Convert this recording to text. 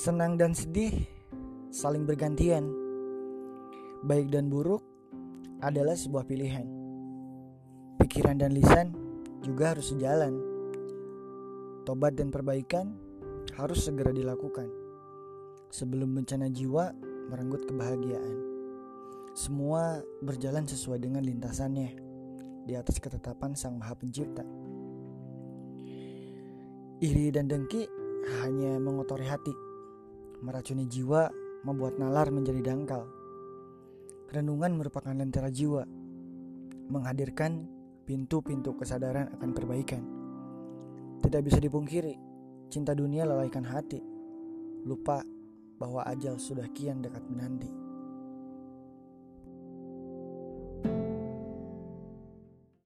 Senang dan sedih saling bergantian. Baik dan buruk adalah sebuah pilihan. Pikiran dan lisan juga harus sejalan. Tobat dan perbaikan harus segera dilakukan sebelum bencana jiwa merenggut kebahagiaan. Semua berjalan sesuai dengan lintasannya di atas ketetapan Sang Maha Pencipta. Iri dan dengki hanya mengotori hati, meracuni jiwa, membuat nalar menjadi dangkal. Renungan merupakan lentera jiwa, menghadirkan pintu-pintu kesadaran akan perbaikan. Tidak bisa dipungkiri, cinta dunia lalaikan hati, lupa bahwa ajal sudah kian dekat menanti.